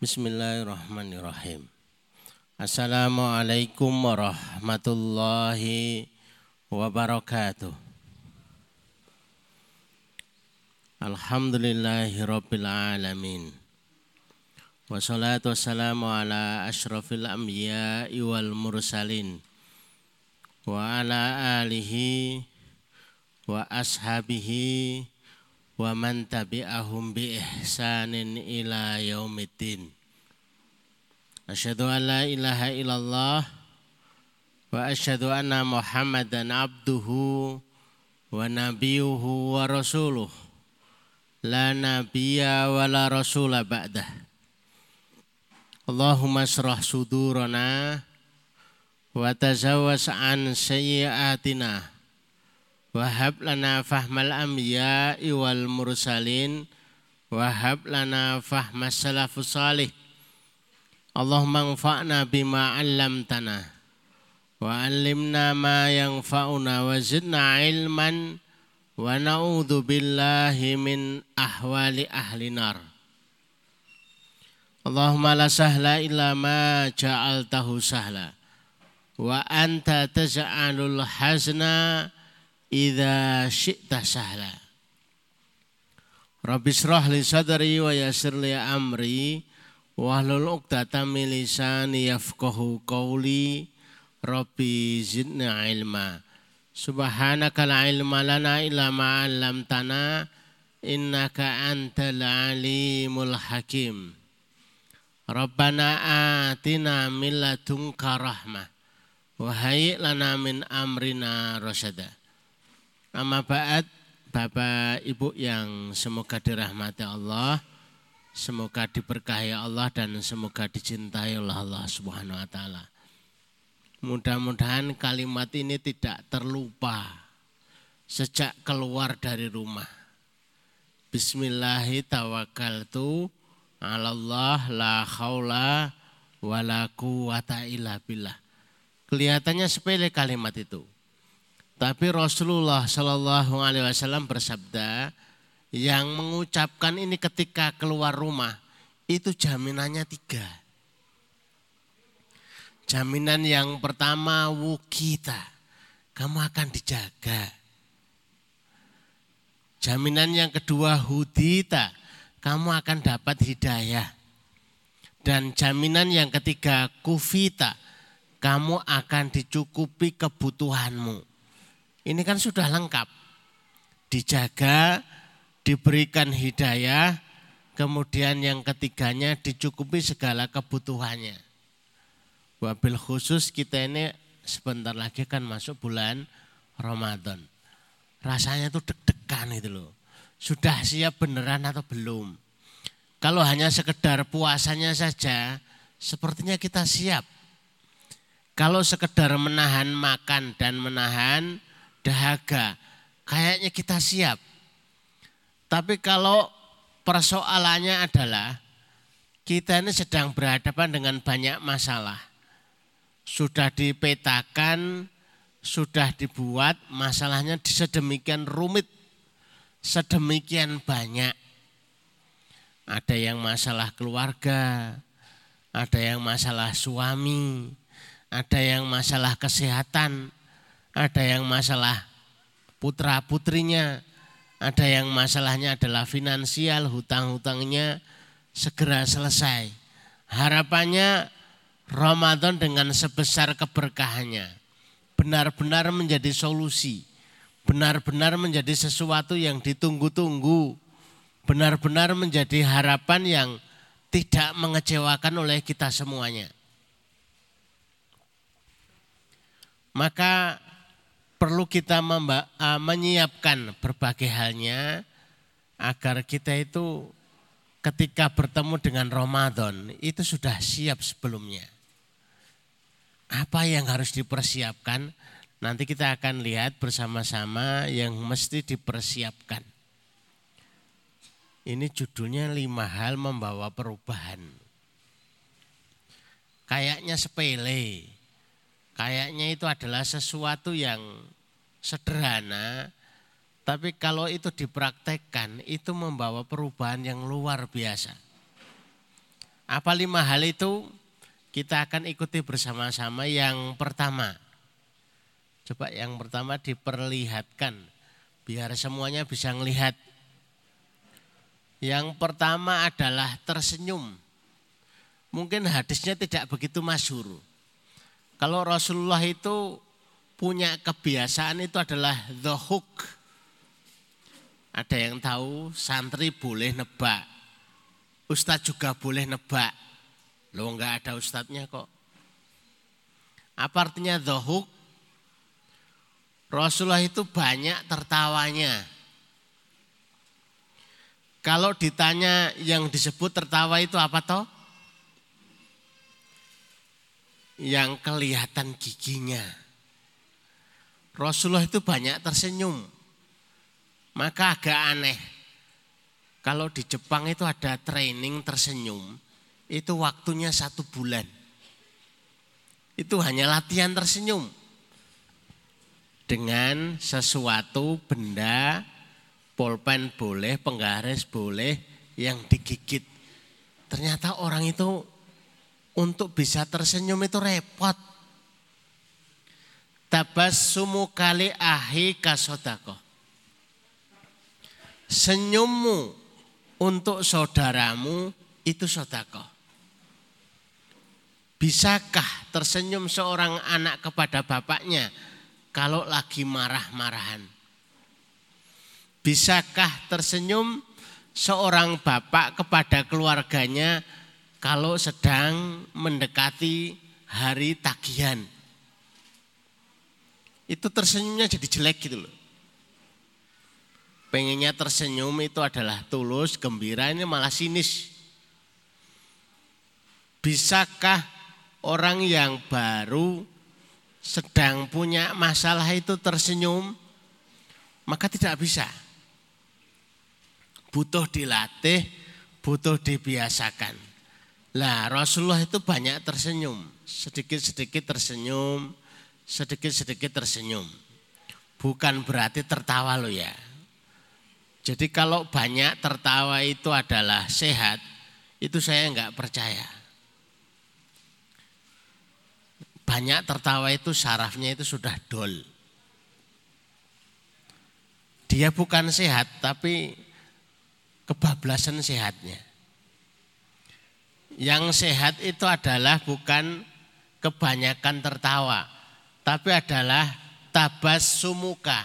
Bismillahirrahmanirrahim. Assalamualaikum warahmatullahi wabarakatuh. Alhamdulillahi rabbil alamin. Wassalatu wassalamu ala ashrafil anbiya'i wal mursalin. Wa ala alihi wa ashabihi wa man tabi'ahum bi ihsanin ila yaumiddin. Asyhadu an la ilaha illallah wa asyhadu anna Muhammadan abduhu wa nabiyuhu wa rasuluh. La nabiyya wa la rasula ba'dah. Allahumma syrah sudurana wa tazawwas an sayyiatina Wahab lana fahmal anbiya'i wal mursalin. Wahab lana fahmas salafus salih. Allahumma anfa'na bima 'allamtana wa 'allimna ma yanfa'una wa zidna ilman wa na'udzu billahi min ahwali ahli nar. Allahumma la sahla illa ma ja'altahu sahla wa anta taj'alul hazna idza syi'ta sahla. Rabbi shrah li sadri wa yassir li amri wahlul 'uqdatam min lisani yafqahu qawli. Rabbi zidni ilma. Subhanaka la ilma lana illa ma 'allamtana innaka antal alimul hakim. Rabbana atina min ladunka rahmah wa hayyi lana min amrina rasyada. Amma ba'd Bapak Ibu yang semoga dirahmati Allah, semoga diberkahi Allah dan semoga dicintai oleh Allah Subhanahu wa taala. Mudah-mudahan kalimat ini tidak terlupa sejak keluar dari rumah. Bismillahi tawakkaltu Allah la haula wala quwata illa billah. Kelihatannya sepele kalimat itu. Tapi Rasulullah Shallallahu Alaihi Wasallam bersabda, yang mengucapkan ini ketika keluar rumah itu jaminannya tiga. Jaminan yang pertama wukita, kamu akan dijaga. Jaminan yang kedua hudita, kamu akan dapat hidayah. Dan jaminan yang ketiga kufita, kamu akan dicukupi kebutuhanmu. Ini kan sudah lengkap. Dijaga, diberikan hidayah, kemudian yang ketiganya dicukupi segala kebutuhannya. Wabil khusus kita ini sebentar lagi kan masuk bulan Ramadan. Rasanya tuh deg-degan itu loh. Sudah siap beneran atau belum? Kalau hanya sekedar puasanya saja, sepertinya kita siap. Kalau sekedar menahan makan dan menahan dahaga. Kayaknya kita siap. Tapi kalau persoalannya adalah kita ini sedang berhadapan dengan banyak masalah. Sudah dipetakan, sudah dibuat, masalahnya sedemikian rumit, sedemikian banyak. Ada yang masalah keluarga, ada yang masalah suami, ada yang masalah kesehatan, ada yang masalah putra putrinya, ada yang masalahnya adalah finansial, hutang-hutangnya segera selesai. Harapannya Ramadan dengan sebesar keberkahannya benar-benar menjadi solusi, benar-benar menjadi sesuatu yang ditunggu-tunggu, benar-benar menjadi harapan yang tidak mengecewakan oleh kita semuanya. Maka perlu kita menyiapkan berbagai halnya agar kita itu ketika bertemu dengan Ramadan itu sudah siap sebelumnya. Apa yang harus dipersiapkan? Nanti kita akan lihat bersama-sama yang mesti dipersiapkan. Ini judulnya lima hal membawa perubahan. Kayaknya sepele, Kayaknya itu adalah sesuatu yang sederhana, tapi kalau itu dipraktekkan itu membawa perubahan yang luar biasa. Apa lima hal itu? Kita akan ikuti bersama-sama yang pertama. Coba yang pertama diperlihatkan biar semuanya bisa melihat. Yang pertama adalah tersenyum. Mungkin hadisnya tidak begitu masyur. Kalau Rasulullah itu punya kebiasaan itu adalah the hook. Ada yang tahu santri boleh nebak. Ustadz juga boleh nebak. Lo enggak ada ustadznya kok. Apa artinya the hook? Rasulullah itu banyak tertawanya. Kalau ditanya yang disebut tertawa itu apa toh? Yang kelihatan giginya. Rasulullah itu banyak tersenyum. Maka agak aneh. Kalau di Jepang itu ada training tersenyum, itu waktunya satu bulan. Itu hanya latihan tersenyum. Dengan sesuatu benda, polpen boleh, penggaris boleh, yang digigit. Ternyata orang itu untuk bisa tersenyum itu repot. Tabas sumu kali ahi kasodako. Senyummu untuk saudaramu itu sodako. Bisakah tersenyum seorang anak kepada bapaknya kalau lagi marah-marahan? Bisakah tersenyum seorang bapak kepada keluarganya kalau sedang mendekati hari tagihan? Itu tersenyumnya jadi jelek gitu loh. Pengennya tersenyum itu adalah tulus, gembira, ini malah sinis. Bisakah orang yang baru sedang punya masalah itu tersenyum, maka tidak bisa. Butuh dilatih, butuh dibiasakan. Lah Rasulullah itu banyak tersenyum, sedikit-sedikit tersenyum, sedikit-sedikit tersenyum. Bukan berarti tertawa loh ya. Jadi kalau banyak tertawa itu adalah sehat, itu saya enggak percaya. banyak tertawa itu sarafnya itu sudah dol. Dia bukan sehat tapi kebablasan sehatnya. Yang sehat itu adalah bukan kebanyakan tertawa, tapi adalah tabas sumuka.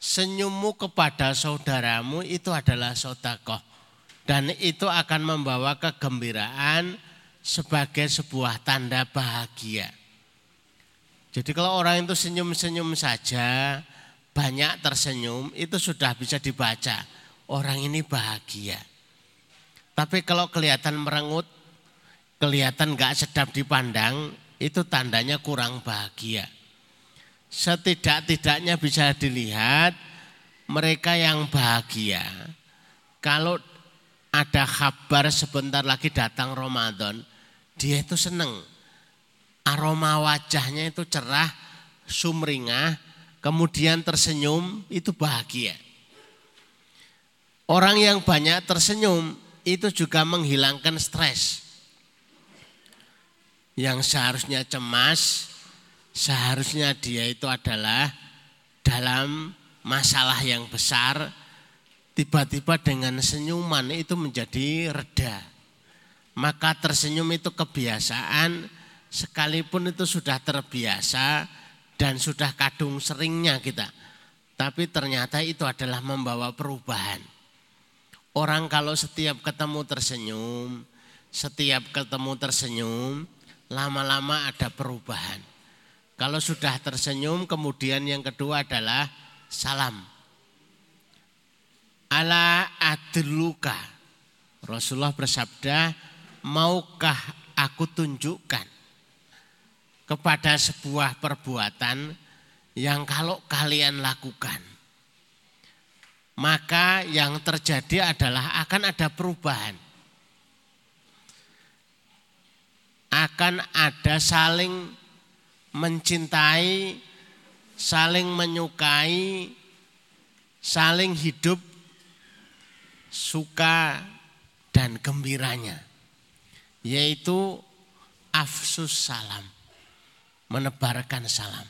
Senyummu kepada saudaramu itu adalah sodakoh. Dan itu akan membawa kegembiraan sebagai sebuah tanda bahagia. Jadi kalau orang itu senyum-senyum saja, banyak tersenyum, itu sudah bisa dibaca. Orang ini bahagia. Tapi kalau kelihatan merengut, kelihatan gak sedap dipandang, itu tandanya kurang bahagia. Setidak-tidaknya bisa dilihat mereka yang bahagia. Kalau ada kabar sebentar lagi datang Ramadan, dia itu seneng aroma wajahnya itu cerah, sumringah, kemudian tersenyum, itu bahagia. Orang yang banyak tersenyum itu juga menghilangkan stres. Yang seharusnya cemas, seharusnya dia itu adalah dalam masalah yang besar, tiba-tiba dengan senyuman itu menjadi reda. Maka tersenyum itu kebiasaan, sekalipun itu sudah terbiasa dan sudah kadung seringnya kita. Tapi ternyata itu adalah membawa perubahan. Orang kalau setiap ketemu tersenyum, setiap ketemu tersenyum, lama-lama ada perubahan. Kalau sudah tersenyum, kemudian yang kedua adalah salam. Ala adluka. Rasulullah bersabda, maukah aku tunjukkan kepada sebuah perbuatan yang kalau kalian lakukan maka yang terjadi adalah akan ada perubahan. Akan ada saling mencintai, saling menyukai, saling hidup suka dan gembiranya. yaitu afsus salam, menebarkan salam.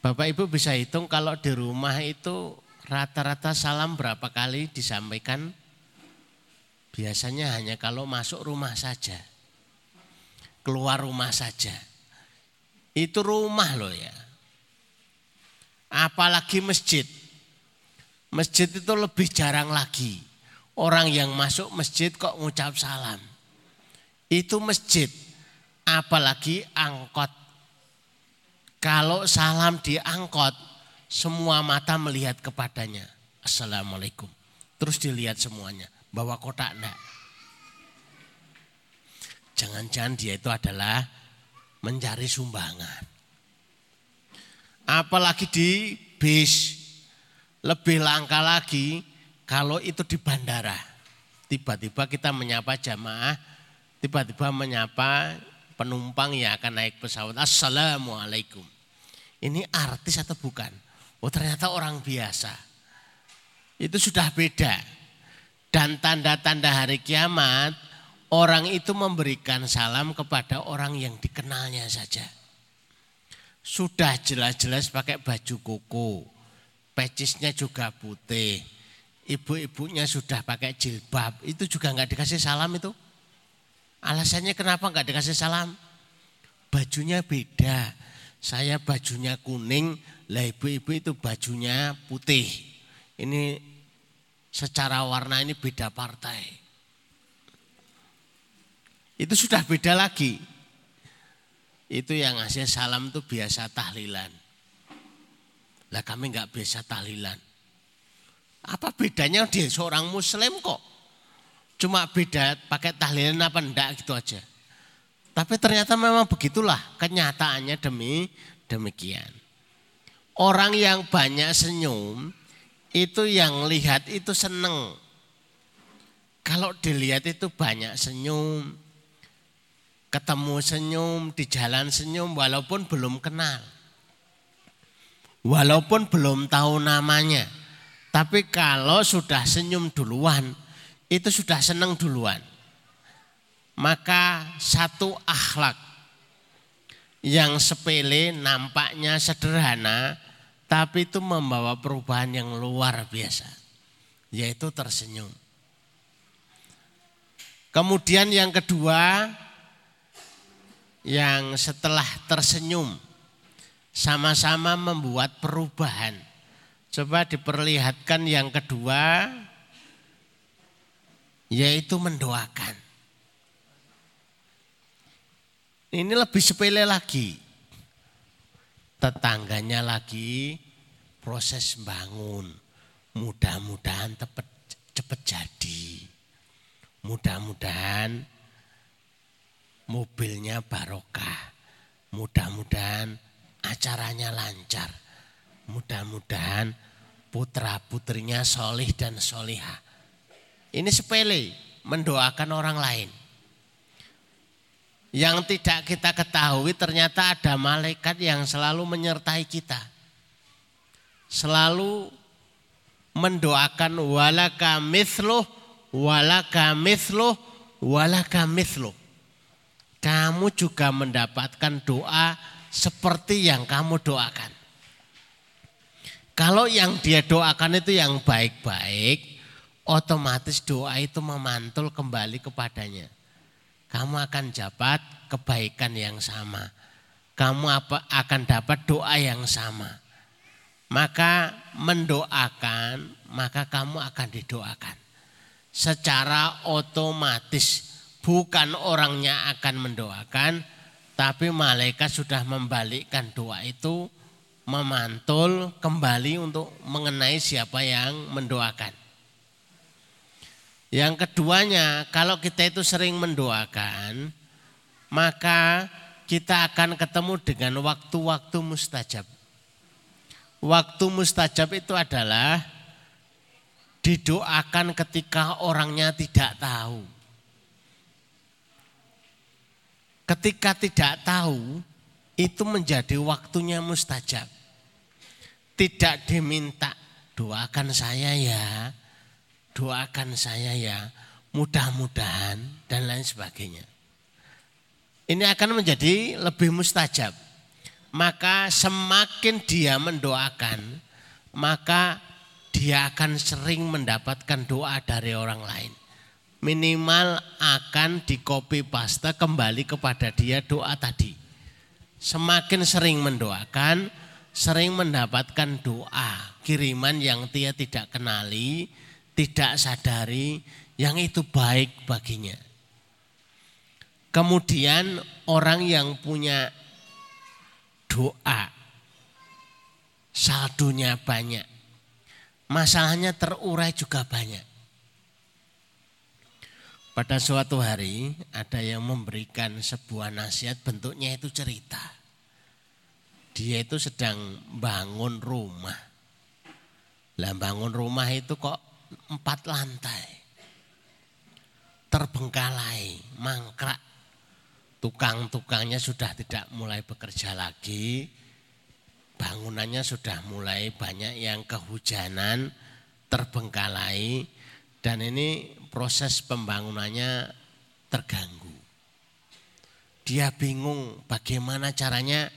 Bapak Ibu bisa hitung kalau di rumah itu rata-rata salam berapa kali disampaikan? Biasanya hanya kalau masuk rumah saja. Keluar rumah saja. Itu rumah loh ya. Apalagi masjid. Masjid itu lebih jarang lagi. Orang yang masuk masjid kok ngucap salam. Itu masjid. Apalagi angkot kalau salam diangkot, semua mata melihat kepadanya. Assalamualaikum. Terus dilihat semuanya. Bawa kotak enggak. Jangan-jangan dia itu adalah mencari sumbangan. Apalagi di bis. Lebih langka lagi kalau itu di bandara. Tiba-tiba kita menyapa jamaah, tiba-tiba menyapa penumpang yang akan naik pesawat. Assalamualaikum. Ini artis atau bukan? Oh ternyata orang biasa. Itu sudah beda. Dan tanda-tanda hari kiamat, orang itu memberikan salam kepada orang yang dikenalnya saja. Sudah jelas-jelas pakai baju koko, pecisnya juga putih, ibu-ibunya sudah pakai jilbab, itu juga nggak dikasih salam itu. Alasannya kenapa nggak dikasih salam? Bajunya beda. Saya bajunya kuning, lah ibu-ibu itu bajunya putih. Ini secara warna ini beda partai. Itu sudah beda lagi. Itu yang ngasih salam itu biasa tahlilan. Lah kami nggak biasa tahlilan. Apa bedanya dia seorang muslim kok? Cuma beda pakai tahlilan apa enggak gitu aja. Tapi ternyata memang begitulah kenyataannya demi demikian. Orang yang banyak senyum itu yang lihat itu seneng. Kalau dilihat itu banyak senyum, ketemu senyum, di jalan senyum walaupun belum kenal. Walaupun belum tahu namanya. Tapi kalau sudah senyum duluan, itu sudah senang duluan. Maka satu akhlak yang sepele nampaknya sederhana tapi itu membawa perubahan yang luar biasa yaitu tersenyum. Kemudian yang kedua yang setelah tersenyum sama-sama membuat perubahan. Coba diperlihatkan yang kedua yaitu mendoakan. Ini lebih sepele lagi. Tetangganya lagi proses bangun. Mudah-mudahan cepat jadi. Mudah-mudahan mobilnya barokah. Mudah-mudahan acaranya lancar. Mudah-mudahan putra putrinya solih dan solihah ini sepele, mendoakan orang lain. Yang tidak kita ketahui ternyata ada malaikat yang selalu menyertai kita. Selalu mendoakan walaka mithluh, walaka mithluh, walaka mithluh. Kamu juga mendapatkan doa seperti yang kamu doakan. Kalau yang dia doakan itu yang baik-baik, otomatis doa itu memantul kembali kepadanya. Kamu akan dapat kebaikan yang sama. Kamu apa akan dapat doa yang sama. Maka mendoakan, maka kamu akan didoakan. Secara otomatis bukan orangnya akan mendoakan, tapi malaikat sudah membalikkan doa itu memantul kembali untuk mengenai siapa yang mendoakan. Yang keduanya, kalau kita itu sering mendoakan, maka kita akan ketemu dengan waktu-waktu mustajab. Waktu mustajab itu adalah didoakan ketika orangnya tidak tahu. Ketika tidak tahu, itu menjadi waktunya mustajab. Tidak diminta, doakan saya ya, doakan saya ya. mudah-mudahan dan lain sebagainya. Ini akan menjadi lebih mustajab. Maka semakin dia mendoakan, maka dia akan sering mendapatkan doa dari orang lain. Minimal akan di copy paste kembali kepada dia doa tadi. Semakin sering mendoakan, sering mendapatkan doa kiriman yang dia tidak kenali, tidak sadari, yang itu baik baginya. Kemudian orang yang punya doa, saldonya banyak, masalahnya terurai juga banyak. Pada suatu hari ada yang memberikan sebuah nasihat bentuknya itu cerita. Dia itu sedang bangun rumah. Lah bangun rumah itu kok empat lantai. Terbengkalai, mangkrak, tukang-tukangnya sudah tidak mulai bekerja lagi, bangunannya sudah mulai banyak yang kehujanan, terbengkalai, dan ini proses pembangunannya terganggu. Dia bingung bagaimana caranya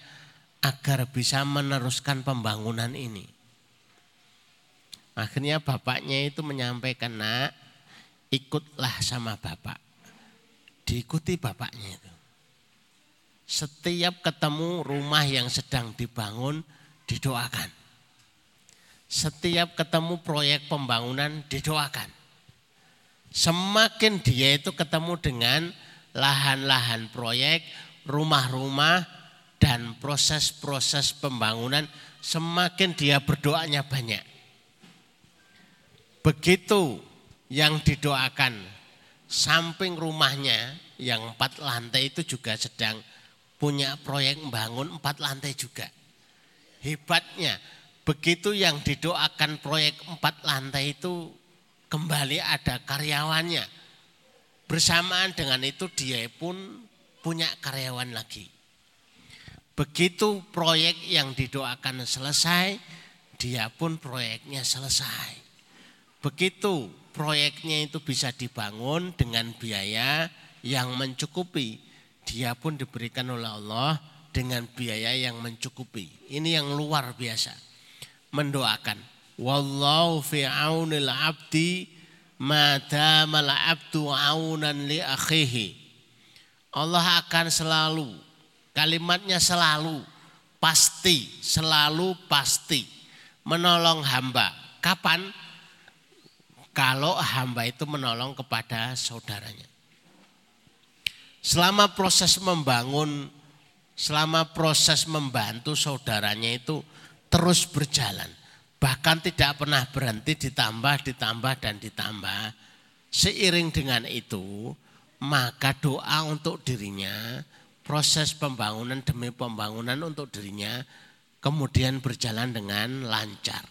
agar bisa meneruskan pembangunan ini. Akhirnya bapaknya itu menyampaikan, nak ikutlah sama bapak. Diikuti bapaknya itu. Setiap ketemu rumah yang sedang dibangun didoakan. Setiap ketemu proyek pembangunan didoakan. Semakin dia itu ketemu dengan lahan-lahan proyek, rumah-rumah dan proses-proses pembangunan, semakin dia berdoanya banyak. Begitu yang didoakan samping rumahnya yang empat lantai itu juga sedang punya proyek membangun empat lantai juga. Hebatnya, begitu yang didoakan proyek empat lantai itu kembali ada karyawannya. Bersamaan dengan itu dia pun punya karyawan lagi. Begitu proyek yang didoakan selesai, dia pun proyeknya selesai. Begitu proyeknya itu bisa dibangun dengan biaya yang mencukupi dia pun diberikan oleh Allah dengan biaya yang mencukupi. Ini yang luar biasa. Mendoakan. Wallahu fi aunil abdi madamal abdu aunan li akhihi. Allah akan selalu, kalimatnya selalu, pasti, selalu pasti menolong hamba. Kapan? Kalau hamba itu menolong kepada saudaranya. Selama proses membangun, selama proses membantu saudaranya itu terus berjalan. Bahkan tidak pernah berhenti ditambah, ditambah, dan ditambah. Seiring dengan itu, maka doa untuk dirinya, proses pembangunan demi pembangunan untuk dirinya, kemudian berjalan dengan lancar.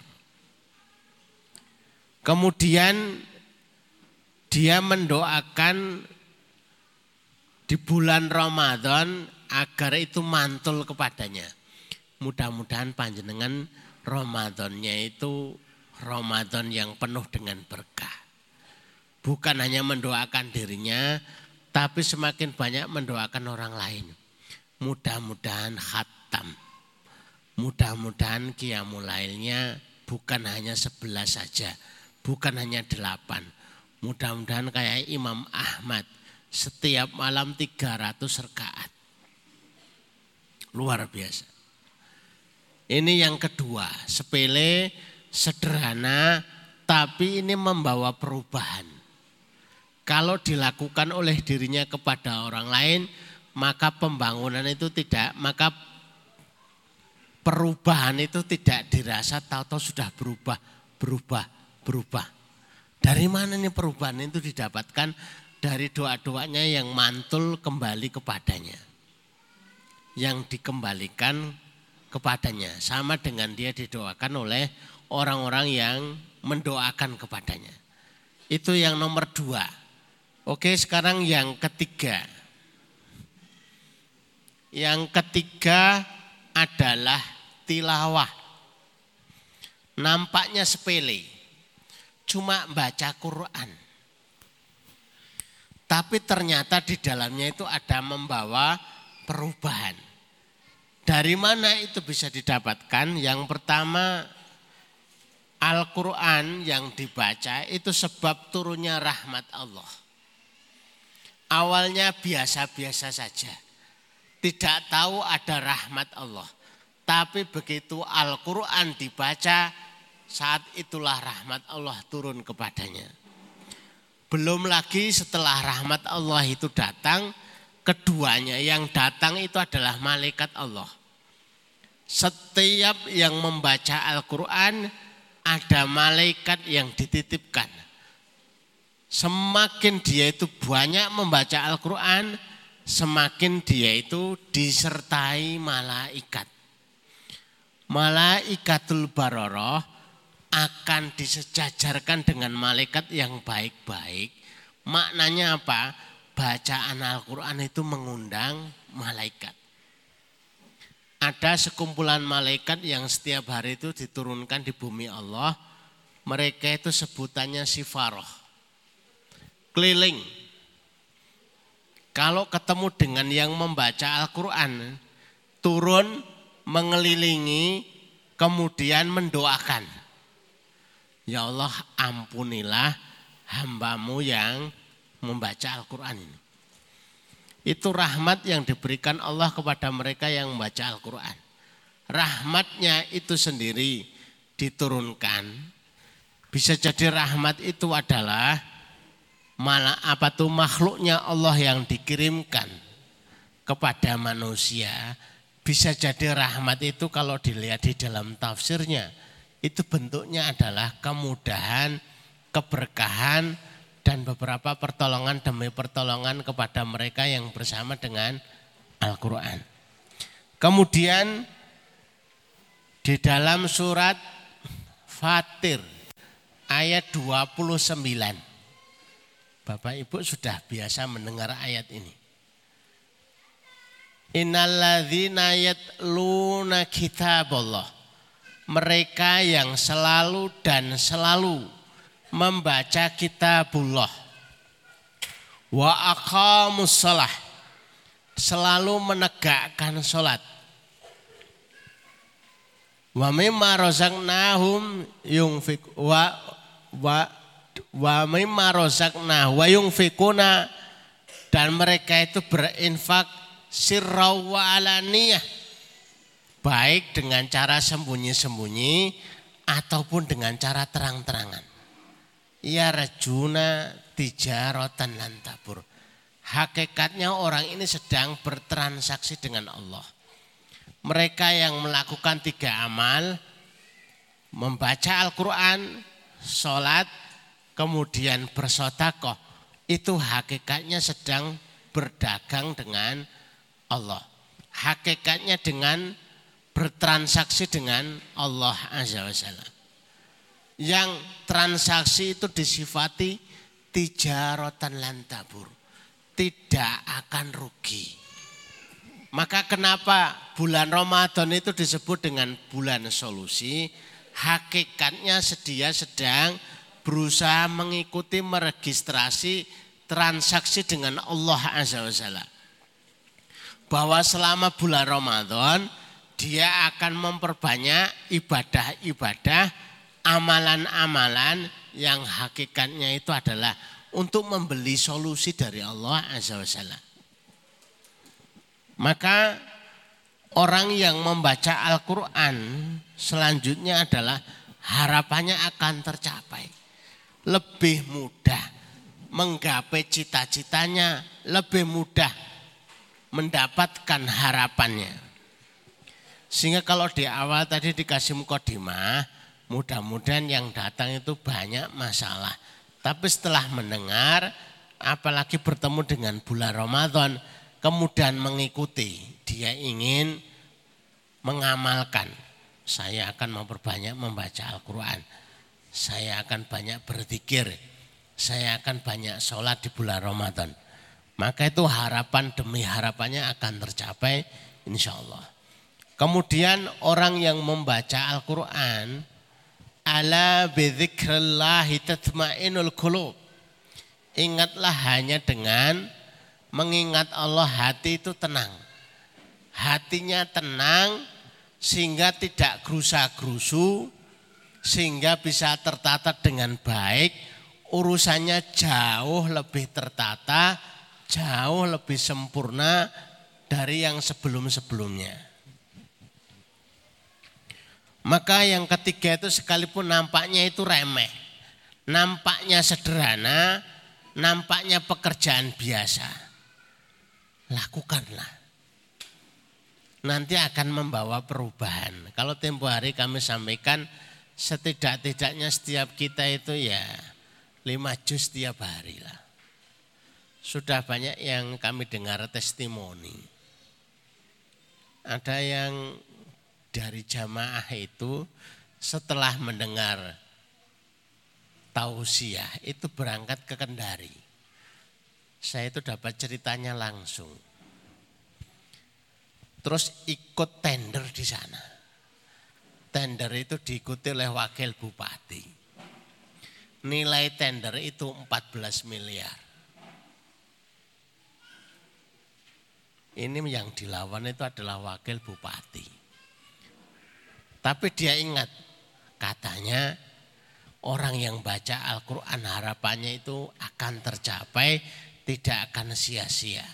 Kemudian dia mendoakan di bulan Ramadan agar itu mantul kepadanya. Mudah-mudahan panjenengan Ramadannya itu Ramadan yang penuh dengan berkah. Bukan hanya mendoakan dirinya, tapi semakin banyak mendoakan orang lain. Mudah-mudahan khatam. Mudah-mudahan kiamulailnya bukan hanya sebelas saja, bukan hanya delapan. Mudah-mudahan kayak Imam Ahmad setiap malam 300 rakaat. Luar biasa. Ini yang kedua, sepele, sederhana, tapi ini membawa perubahan. Kalau dilakukan oleh dirinya kepada orang lain, maka pembangunan itu tidak, maka perubahan itu tidak dirasa tahu-tahu sudah berubah, berubah, berubah. Dari mana nih perubahan itu didapatkan? dari doa-doanya yang mantul kembali kepadanya. Yang dikembalikan kepadanya. Sama dengan dia didoakan oleh orang-orang yang mendoakan kepadanya. Itu yang nomor dua. Oke sekarang yang ketiga. Yang ketiga adalah tilawah. Nampaknya sepele. Cuma baca Quran Tapi ternyata di dalamnya itu ada membawa perubahan. Dari mana itu bisa didapatkan? Yang pertama Al-Quran yang dibaca itu sebab turunnya rahmat Allah. Awalnya biasa-biasa saja. Tidak tahu ada rahmat Allah. Tapi begitu Al-Quran dibaca, saat itulah rahmat Allah turun kepadanya. Belum lagi setelah rahmat Allah itu datang, keduanya yang datang itu adalah malaikat Allah. Setiap yang membaca Al-Quran ada malaikat yang dititipkan. Semakin dia itu banyak membaca Al-Quran, semakin dia itu disertai malaikat. Malaikatul baroroh akan disejajarkan dengan malaikat yang baik-baik. Maknanya apa? Bacaan Al-Quran itu mengundang malaikat. Ada sekumpulan malaikat yang setiap hari itu diturunkan di bumi Allah. Mereka itu sebutannya sifaroh. Keliling. Kalau ketemu dengan yang membaca Al-Quran, turun mengelilingi, kemudian mendoakan Ya Allah ampunilah hambamu yang membaca Al-Quran ini. Itu rahmat yang diberikan Allah kepada mereka yang membaca Al-Quran. Rahmatnya itu sendiri diturunkan. Bisa jadi rahmat itu adalah malah apa tuh makhluknya Allah yang dikirimkan kepada manusia. Bisa jadi rahmat itu kalau dilihat di dalam tafsirnya itu bentuknya adalah kemudahan, keberkahan, dan beberapa pertolongan demi pertolongan kepada mereka yang bersama dengan Al-Quran. Kemudian di dalam surat Fatir ayat 29. Bapak Ibu sudah biasa mendengar ayat ini. Innalladzina yatluna kitaballah mereka yang selalu dan selalu membaca kitabullah. Wa aqamus salah selalu menegakkan salat wa mimma razaqnahum yunfik wa wa wa mimma razaqna wa yunfikuna dan mereka itu berinfak sirra wa alaniyah. Baik dengan cara sembunyi-sembunyi ataupun dengan cara terang-terangan. Ya rajuna tijarotan lantabur. Hakikatnya orang ini sedang bertransaksi dengan Allah. Mereka yang melakukan tiga amal, membaca Al-Quran, sholat, kemudian bersotakoh. Itu hakikatnya sedang berdagang dengan Allah. Hakikatnya dengan bertransaksi dengan Allah Azza wa Jalla. Yang transaksi itu disifati tijarotan lantabur. Tidak akan rugi. Maka kenapa bulan Ramadan itu disebut dengan bulan solusi? Hakikatnya sedia sedang berusaha mengikuti meregistrasi transaksi dengan Allah Azza wa Jalla. Bahwa selama bulan Ramadan dia akan memperbanyak ibadah-ibadah, amalan-amalan yang hakikatnya itu adalah untuk membeli solusi dari Allah Azza wa Jalla. Maka orang yang membaca Al-Quran selanjutnya adalah harapannya akan tercapai. Lebih mudah menggapai cita-citanya, lebih mudah mendapatkan harapannya. Sehingga kalau di awal tadi dikasih mukodimah, mudah-mudahan yang datang itu banyak masalah. Tapi setelah mendengar, apalagi bertemu dengan bulan Ramadan, kemudian mengikuti, dia ingin mengamalkan. Saya akan memperbanyak membaca Al-Quran. Saya akan banyak berzikir. Saya akan banyak sholat di bulan Ramadan. Maka itu harapan demi harapannya akan tercapai insya Allah. Kemudian orang yang membaca Al-Quran ala bidzikrillahi tatmainul qulub. Ingatlah hanya dengan mengingat Allah hati itu tenang. Hatinya tenang sehingga tidak gerusa-gerusu, sehingga bisa tertata dengan baik, urusannya jauh lebih tertata, jauh lebih sempurna dari yang sebelum-sebelumnya. Maka yang ketiga itu sekalipun nampaknya itu remeh, nampaknya sederhana, nampaknya pekerjaan biasa. Lakukanlah nanti akan membawa perubahan. Kalau tempo hari kami sampaikan setidak-tidaknya setiap kita itu ya lima juz setiap hari lah. Sudah banyak yang kami dengar testimoni. Ada yang dari jamaah itu setelah mendengar tausiah itu berangkat ke Kendari. Saya itu dapat ceritanya langsung terus ikut tender di sana. Tender itu diikuti oleh wakil bupati. Nilai tender itu 14 miliar. Ini yang dilawan itu adalah wakil bupati. Tapi dia ingat, katanya orang yang baca Al-Quran harapannya itu akan tercapai, tidak akan sia-sia.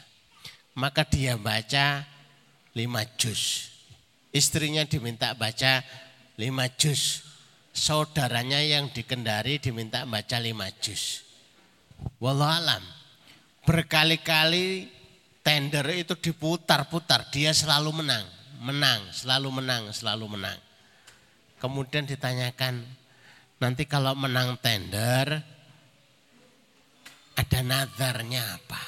Maka dia baca lima juz. Istrinya diminta baca lima juz. Saudaranya yang dikendari diminta baca lima juz. Wallahualam. Berkali-kali tender itu diputar-putar. Dia selalu menang. Menang, selalu menang, selalu menang. Kemudian ditanyakan, nanti kalau menang tender, ada nazarnya apa?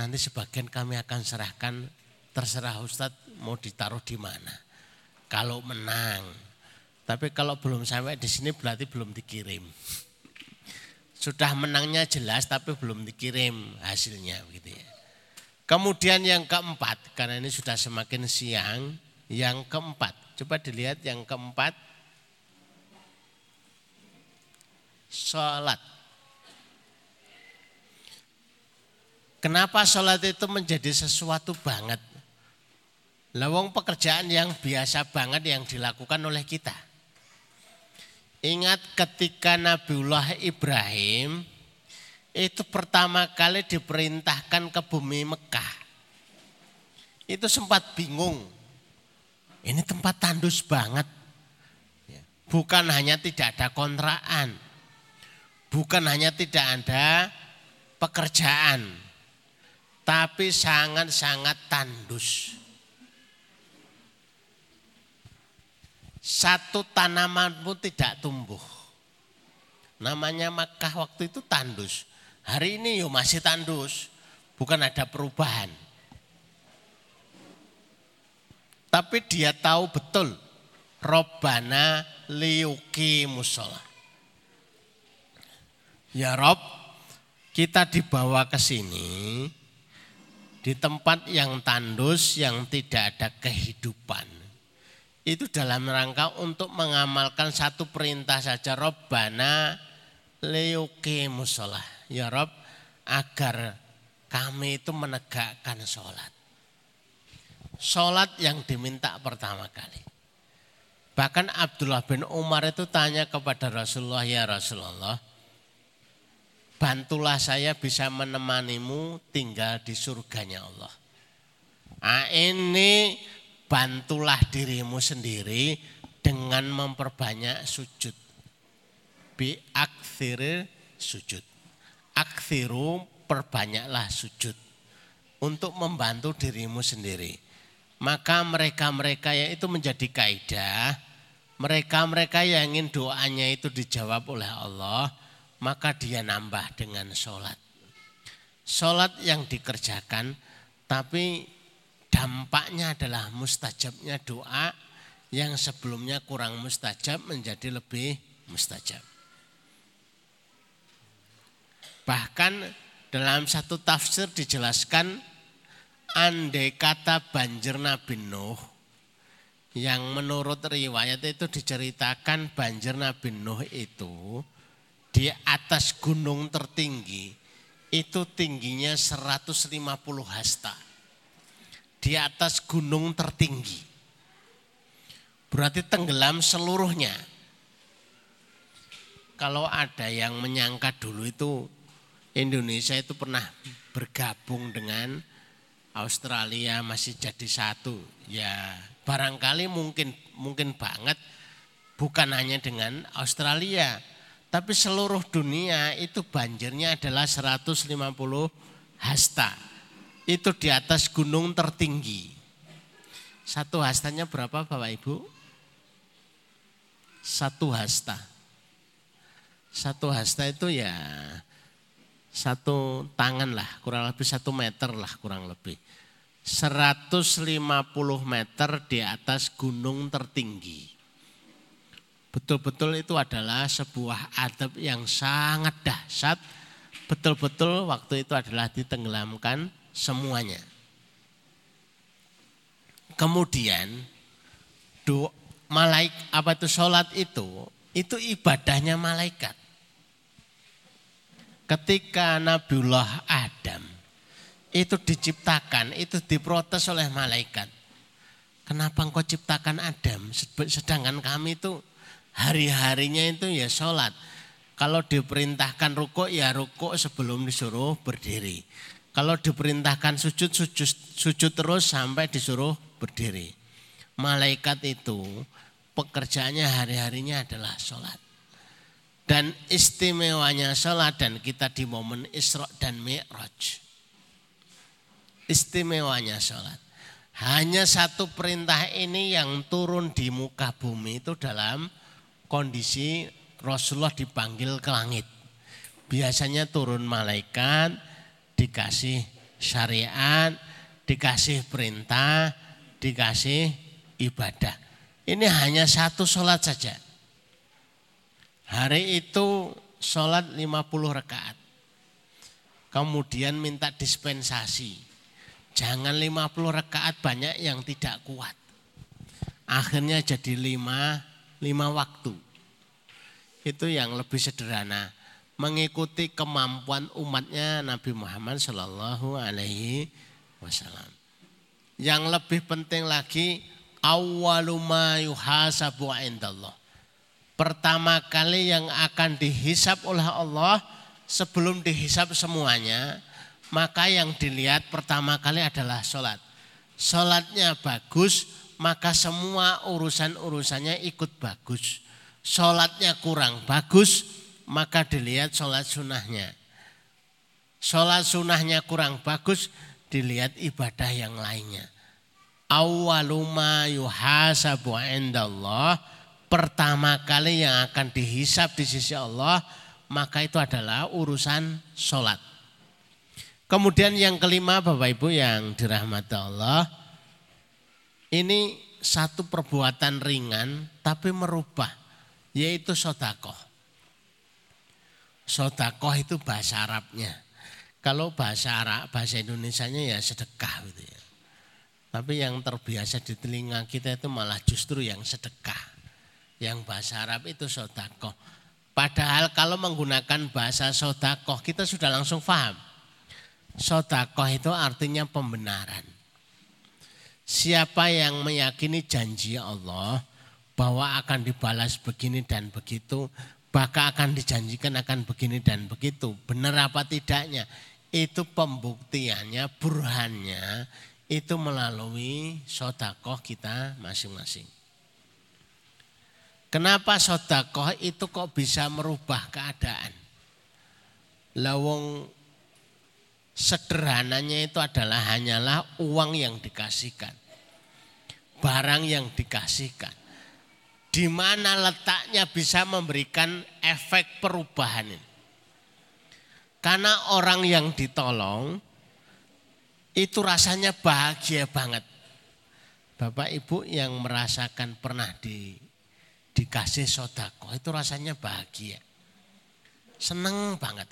Nanti sebagian kami akan serahkan terserah Ustadz mau ditaruh di mana. Kalau menang, tapi kalau belum sampai di sini berarti belum dikirim. Sudah menangnya jelas tapi belum dikirim hasilnya gitu ya. Kemudian yang keempat, karena ini sudah semakin siang, yang keempat, coba dilihat yang keempat, sholat. Kenapa sholat itu menjadi sesuatu banget? Lawang pekerjaan yang biasa banget yang dilakukan oleh kita. Ingat ketika Nabiullah Ibrahim itu pertama kali diperintahkan ke bumi Mekah. Itu sempat bingung. Ini tempat tandus banget. Ya, bukan hanya tidak ada kontraan. Bukan hanya tidak ada pekerjaan. Tapi sangat-sangat tandus. satu tanaman pun tidak tumbuh. Namanya Makkah waktu itu tandus. Hari ini yo masih tandus, bukan ada perubahan. Tapi dia tahu betul Robbana liuki musola. Ya Rob, kita dibawa ke sini di tempat yang tandus, yang tidak ada kehidupan itu dalam rangka untuk mengamalkan satu perintah saja Robbana leuke musolah. Ya Rob agar kami itu menegakkan sholat. Sholat yang diminta pertama kali. Bahkan Abdullah bin Umar itu tanya kepada Rasulullah, ya Rasulullah, bantulah saya bisa menemanimu tinggal di surganya Allah. Nah, ini bantulah dirimu sendiri dengan memperbanyak sujud. Bi akthir sujud. Akthiru perbanyaklah sujud. Untuk membantu dirimu sendiri. Maka mereka-mereka yang itu menjadi kaidah. Mereka-mereka yang ingin doanya itu dijawab oleh Allah. Maka dia nambah dengan sholat. Sholat yang dikerjakan tapi dampaknya adalah mustajabnya doa yang sebelumnya kurang mustajab menjadi lebih mustajab. Bahkan dalam satu tafsir dijelaskan andai kata banjir Nabi Nuh yang menurut riwayat itu diceritakan banjir Nabi Nuh itu di atas gunung tertinggi itu tingginya 150 hasta. Di atas gunung tertinggi. Berarti tenggelam seluruhnya. Kalau ada yang menyangka dulu itu Indonesia itu pernah bergabung dengan Australia masih jadi satu. Ya barangkali mungkin mungkin banget bukan hanya dengan Australia, tapi seluruh dunia itu banjirnya adalah 150 hasta. Itu di atas gunung tertinggi. Satu hastanya berapa Bapak Ibu? Satu hasta. Satu hasta itu ya satu tangan lah, kurang lebih satu meter lah kurang lebih. 150 meter di atas gunung tertinggi. Betul-betul itu adalah sebuah adab yang sangat dahsyat. Betul-betul waktu itu adalah ditenggelamkan semuanya. Kemudian do malaik apa itu sholat itu itu ibadahnya malaikat. Ketika Nabiullah Adam itu diciptakan, itu diprotes oleh malaikat. Kenapa engkau ciptakan Adam? Sedangkan kami itu hari-harinya itu ya sholat. Kalau diperintahkan rukuk ya rukuk sebelum disuruh berdiri. Kalau diperintahkan sujud, sujud, sujud terus sampai disuruh berdiri. Malaikat itu pekerjaannya hari-harinya adalah sholat. Dan istimewanya sholat dan kita di momen Isra dan Mi'raj. Istimewanya sholat. Hanya satu perintah ini yang turun di muka bumi itu dalam kondisi Rasulullah dipanggil ke langit. Biasanya turun malaikat, dikasih syariat, dikasih perintah, dikasih ibadah. Ini hanya satu sholat saja. Hari itu sholat 50 rakaat. Kemudian minta dispensasi. Jangan 50 rakaat banyak yang tidak kuat. Akhirnya jadi lima, lima waktu. Itu yang lebih sederhana. Mengikuti kemampuan umatnya Nabi Muhammad Shallallahu Alaihi Wasallam. Yang lebih penting lagi awaluma yuhasabu pertama kali yang akan dihisap oleh Allah sebelum dihisap semuanya, maka yang dilihat pertama kali adalah sholat. Sholatnya bagus, maka semua urusan-urusannya ikut bagus. Sholatnya kurang bagus, maka dilihat sholat sunnahnya. Sholat sunnahnya kurang bagus, dilihat ibadah yang lainnya. Awaluma yuhasabu indallah pertama kali yang akan dihisap di sisi Allah maka itu adalah urusan sholat. Kemudian yang kelima Bapak Ibu yang dirahmati Allah ini satu perbuatan ringan tapi merubah yaitu sodakoh. Sodakoh itu bahasa Arabnya. Kalau bahasa Arab, bahasa Indonesia-nya ya sedekah gitu ya. Tapi yang terbiasa di telinga kita itu malah justru yang sedekah yang bahasa Arab itu sodakoh. Padahal kalau menggunakan bahasa sodakoh kita sudah langsung paham. Sodakoh itu artinya pembenaran. Siapa yang meyakini janji Allah bahwa akan dibalas begini dan begitu, bahkan akan dijanjikan akan begini dan begitu. Benar apa tidaknya? Itu pembuktiannya, burhannya itu melalui sodakoh kita masing-masing. Kenapa sodakoh itu kok bisa merubah keadaan? Lawong sederhananya itu adalah hanyalah uang yang dikasihkan. Barang yang dikasihkan. Di mana letaknya bisa memberikan efek perubahan ini. Karena orang yang ditolong itu rasanya bahagia banget. Bapak Ibu yang merasakan pernah di dikasih sodako itu rasanya bahagia. Seneng banget.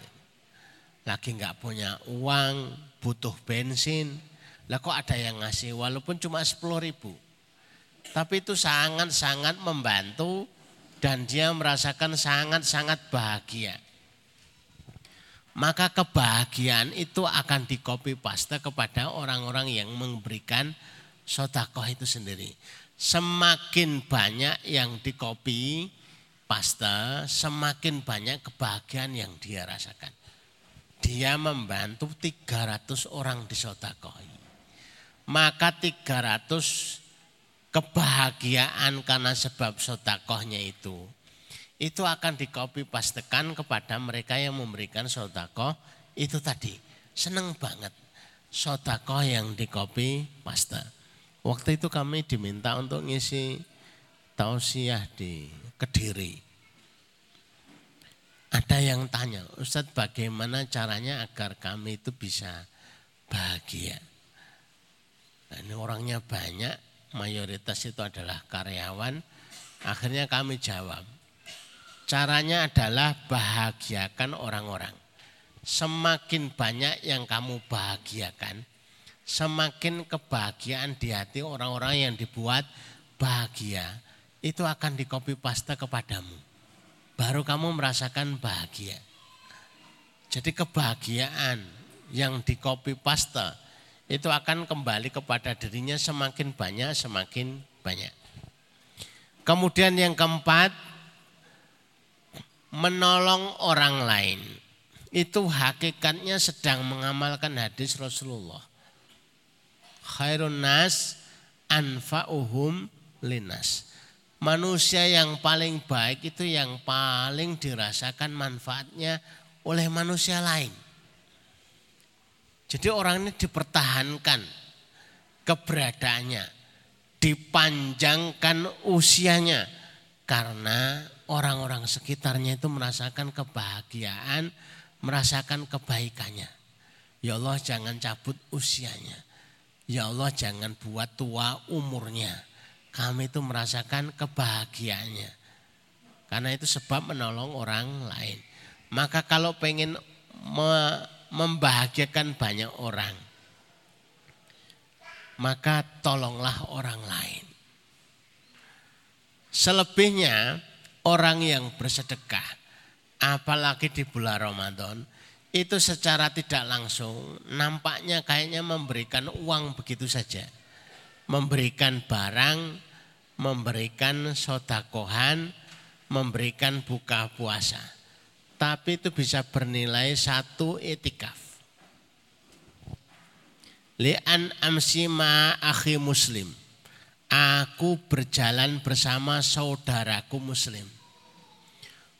Lagi nggak punya uang, butuh bensin. Lah kok ada yang ngasih walaupun cuma 10 ribu. Tapi itu sangat-sangat membantu dan dia merasakan sangat-sangat bahagia. maka kebahagiaan itu akan dikopi paste kepada orang-orang yang memberikan sotakoh itu sendiri. Semakin banyak yang dikopi paste, semakin banyak kebahagiaan yang dia rasakan. Dia membantu 300 orang disotakohi. Maka 300 kebahagiaan karena sebab sotakohnya itu itu akan dikopi pastekan kepada mereka yang memberikan sodako itu tadi seneng banget sodako yang dikopi paste. Waktu itu kami diminta untuk ngisi tausiah di Kediri. Ada yang tanya, Ustadz bagaimana caranya agar kami itu bisa bahagia. Nah, ini orangnya banyak, mayoritas itu adalah karyawan. Akhirnya kami jawab, Caranya adalah bahagiakan orang-orang. Semakin banyak yang kamu bahagiakan, semakin kebahagiaan di hati orang-orang yang dibuat bahagia, itu akan dikopi paste kepadamu. Baru kamu merasakan bahagia. Jadi kebahagiaan yang dikopi paste itu akan kembali kepada dirinya semakin banyak, semakin banyak. Kemudian yang keempat, menolong orang lain. Itu hakikatnya sedang mengamalkan hadis Rasulullah. Khairun nas anfa'uhum linas. Manusia yang paling baik itu yang paling dirasakan manfaatnya oleh manusia lain. Jadi orang ini dipertahankan keberadaannya, dipanjangkan usianya karena orang-orang sekitarnya itu merasakan kebahagiaan, merasakan kebaikannya. Ya Allah jangan cabut usianya. Ya Allah jangan buat tua umurnya. Kami itu merasakan kebahagiaannya. Karena itu sebab menolong orang lain. Maka kalau pengen membahagiakan banyak orang, maka tolonglah orang lain. Selebihnya orang yang bersedekah, apalagi di bulan Ramadan, itu secara tidak langsung nampaknya kayaknya memberikan uang begitu saja. Memberikan barang, memberikan sodakohan, memberikan buka puasa. Tapi itu bisa bernilai satu etikaf. Li'an amsima akhi muslim. Aku berjalan bersama saudaraku muslim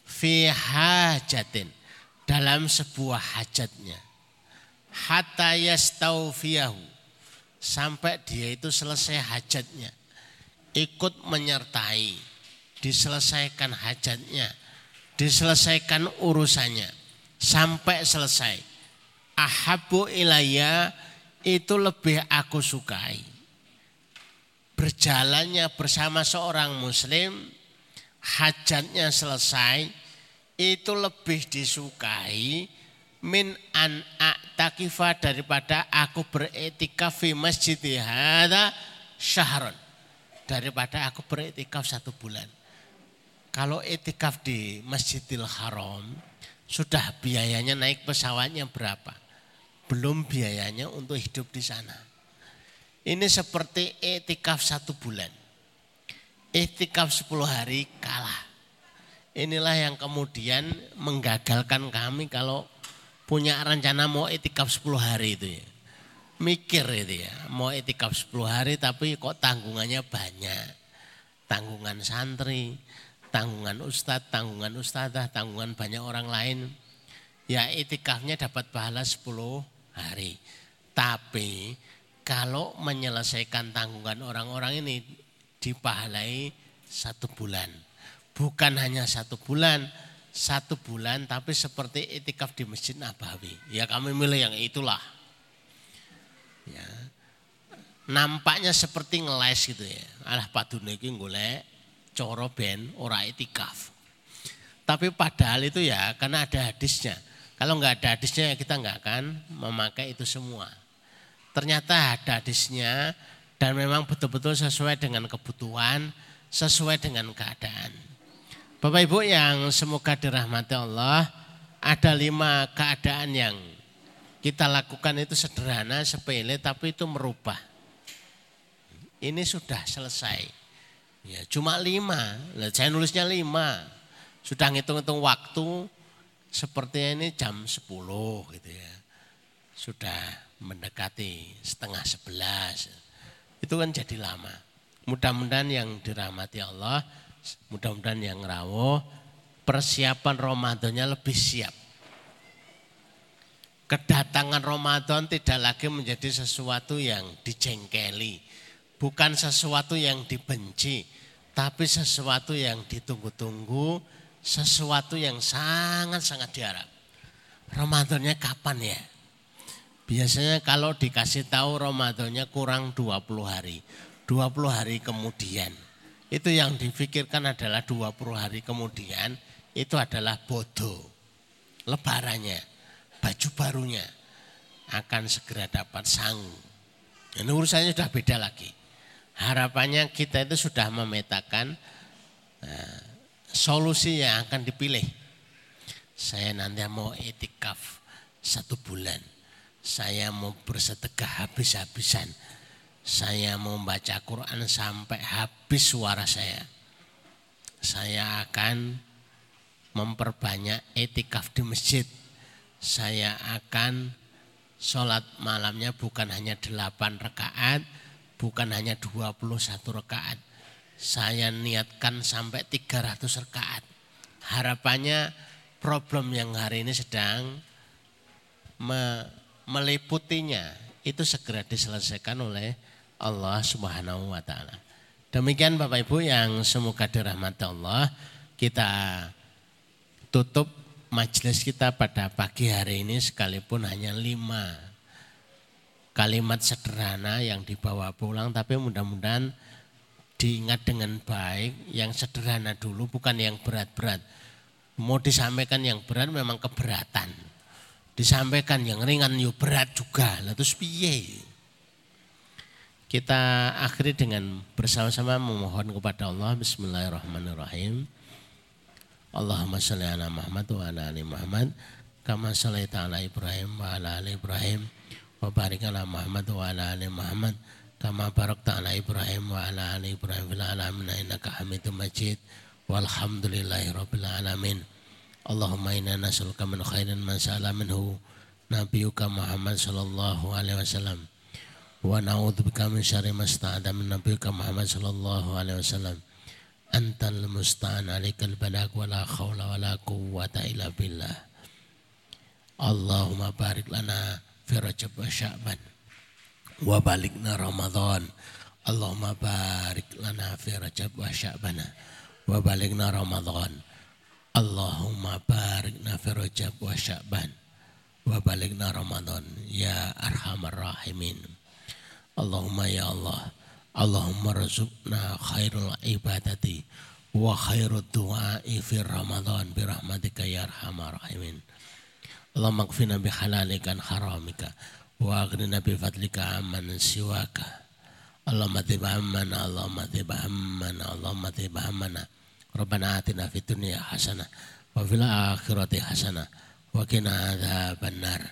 fi hajatin dalam sebuah hajatnya. Hatta yastaufiyahu sampai dia itu selesai hajatnya. Ikut menyertai. Diselesaikan hajatnya. Diselesaikan urusannya. Sampai selesai. Ahabu ilayya itu lebih aku sukai. Berjalannya bersama seorang muslim hajatnya selesai itu lebih disukai min an takifah daripada aku beretikaf fi masjid hadza syahron daripada aku beretikaf satu bulan. Kalau etikaf di Masjidil Haram sudah biayanya naik pesawatnya berapa? Belum biayanya untuk hidup di sana. Ini seperti etikaf satu bulan. Etikaf 10 hari kalah. Inilah yang kemudian menggagalkan kami kalau punya rencana mau etikaf 10 hari itu ya. Mikir itu ya, mau etikaf 10 hari tapi kok tanggungannya banyak. Tanggungan santri, tanggungan ustadz, tanggungan ustadzah, tanggungan banyak orang lain. Ya etikafnya dapat pahala 10 hari. Tapi kalau menyelesaikan tanggungan orang-orang ini dipahalai satu bulan bukan hanya satu bulan, satu bulan tapi seperti itikaf di Masjid Nabawi. Ya kami milih yang itulah. Ya. Nampaknya seperti ngeles gitu ya. Alah padune iki golek coro ben ora itikaf. Tapi padahal itu ya karena ada hadisnya. Kalau nggak ada hadisnya ya kita nggak akan memakai itu semua. Ternyata ada hadisnya dan memang betul-betul sesuai dengan kebutuhan, sesuai dengan keadaan. Bapak Ibu yang semoga dirahmati Allah, ada lima keadaan yang kita lakukan itu sederhana, sepele, tapi itu merubah. Ini sudah selesai. Ya, cuma lima. Nah, saya nulisnya lima. Sudah ngitung-ngitung waktu, sepertinya ini jam 10 gitu ya. Sudah mendekati setengah sebelas. Itu kan jadi lama. Mudah-mudahan yang dirahmati Allah, mudah-mudahan yang rawuh, persiapan Ramadannya lebih siap kedatangan Ramadan tidak lagi menjadi sesuatu yang dijengkeli, bukan sesuatu yang dibenci, tapi sesuatu yang ditunggu-tunggu, sesuatu yang sangat-sangat diharap. Ramadannya kapan ya? Biasanya kalau dikasih tahu Ramadannya kurang 20 hari, 20 hari kemudian. Itu yang difikirkan adalah 20 hari kemudian, itu adalah bodoh. Lebarannya baju barunya akan segera dapat sang. Ini urusannya sudah beda lagi. Harapannya kita itu sudah memetakan uh, solusi yang akan dipilih. Saya nanti mau etikaf satu bulan. Saya mau bersedekah habis-habisan. Saya mau baca Quran sampai habis suara saya. Saya akan memperbanyak etikaf di masjid saya akan sholat malamnya bukan hanya 8 rakaat, bukan hanya 21 rakaat. Saya niatkan sampai 300 rakaat. Harapannya problem yang hari ini sedang me meliputinya itu segera diselesaikan oleh Allah Subhanahu wa taala. Demikian Bapak Ibu yang semoga dirahmati Allah, kita tutup majelis kita pada pagi hari ini sekalipun hanya lima kalimat sederhana yang dibawa pulang tapi mudah-mudahan diingat dengan baik. Yang sederhana dulu bukan yang berat-berat. Mau disampaikan yang berat memang keberatan. Disampaikan yang ringan yuk berat juga. Lah terus piye kita akhiri dengan bersama-sama memohon kepada Allah. Bismillahirrahmanirrahim. Allahumma salli ala Muhammad wa ala ali Muhammad. Kama sallaita ala Ibrahim wa ala ali Ibrahim. Wa barik ala Muhammad wa ala ali Muhammad. Kama barakta ala Ibrahim wa ala ali Ibrahim fil alamin innaka Hamidum Majid. Walhamdulillahi rabbil alamin. Allahumma inna nas'aluka min khairin ma sa'ala minhu. Nabiyuka Muhammad sallallahu alaihi wasallam wa na'udzubika min syarri ma sta'ada min nabiyuka Muhammad sallallahu alaihi wasallam. Antal musta'an alaikal balag wala khawla wala quwwata illa billah. Allahumma barik lana fi rajab wa sya'ban wa balikna ramadan. Allahumma barik lana fi rajab wa sya'bana wa balikna ramadan. Allahumma barik lana fi rajab wa sya'ban wa balikna ramadan. Ya arhamar rahimin Allahumma ya Allah Allahumma rizukna khairul ibadati wa khairul du'ai fi Ramadan bi rahmatika ya arhamar rahimin. Allahumma kfina bi halalika haramika wa aghnina bi fadlika amman siwaka. Allahumma tibahammana Allahumma tibahammana Allahumma tibahammana Rabbana atina fid dunya hasanah wa fil akhirati hasanah wa qina adzaban nar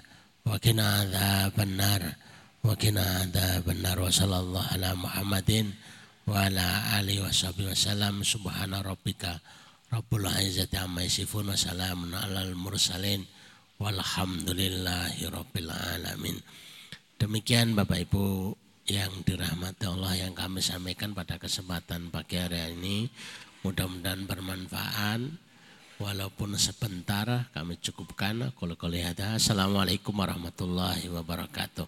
wa qina adzaban nar nar wa sallallahu ala Muhammadin wa ala alihi washabihi wasallam. Subhana rabbika rabbul izzati amma yasifun wa salamun alal mursalin. Walhamdulillahi rabbil alamin. Demikian Bapak Ibu yang dirahmati Allah yang kami sampaikan pada kesempatan pagi hari ini. Mudah-mudahan bermanfaat. Walaupun sebentar kami cukupkan. Kalau Assalamualaikum warahmatullahi wabarakatuh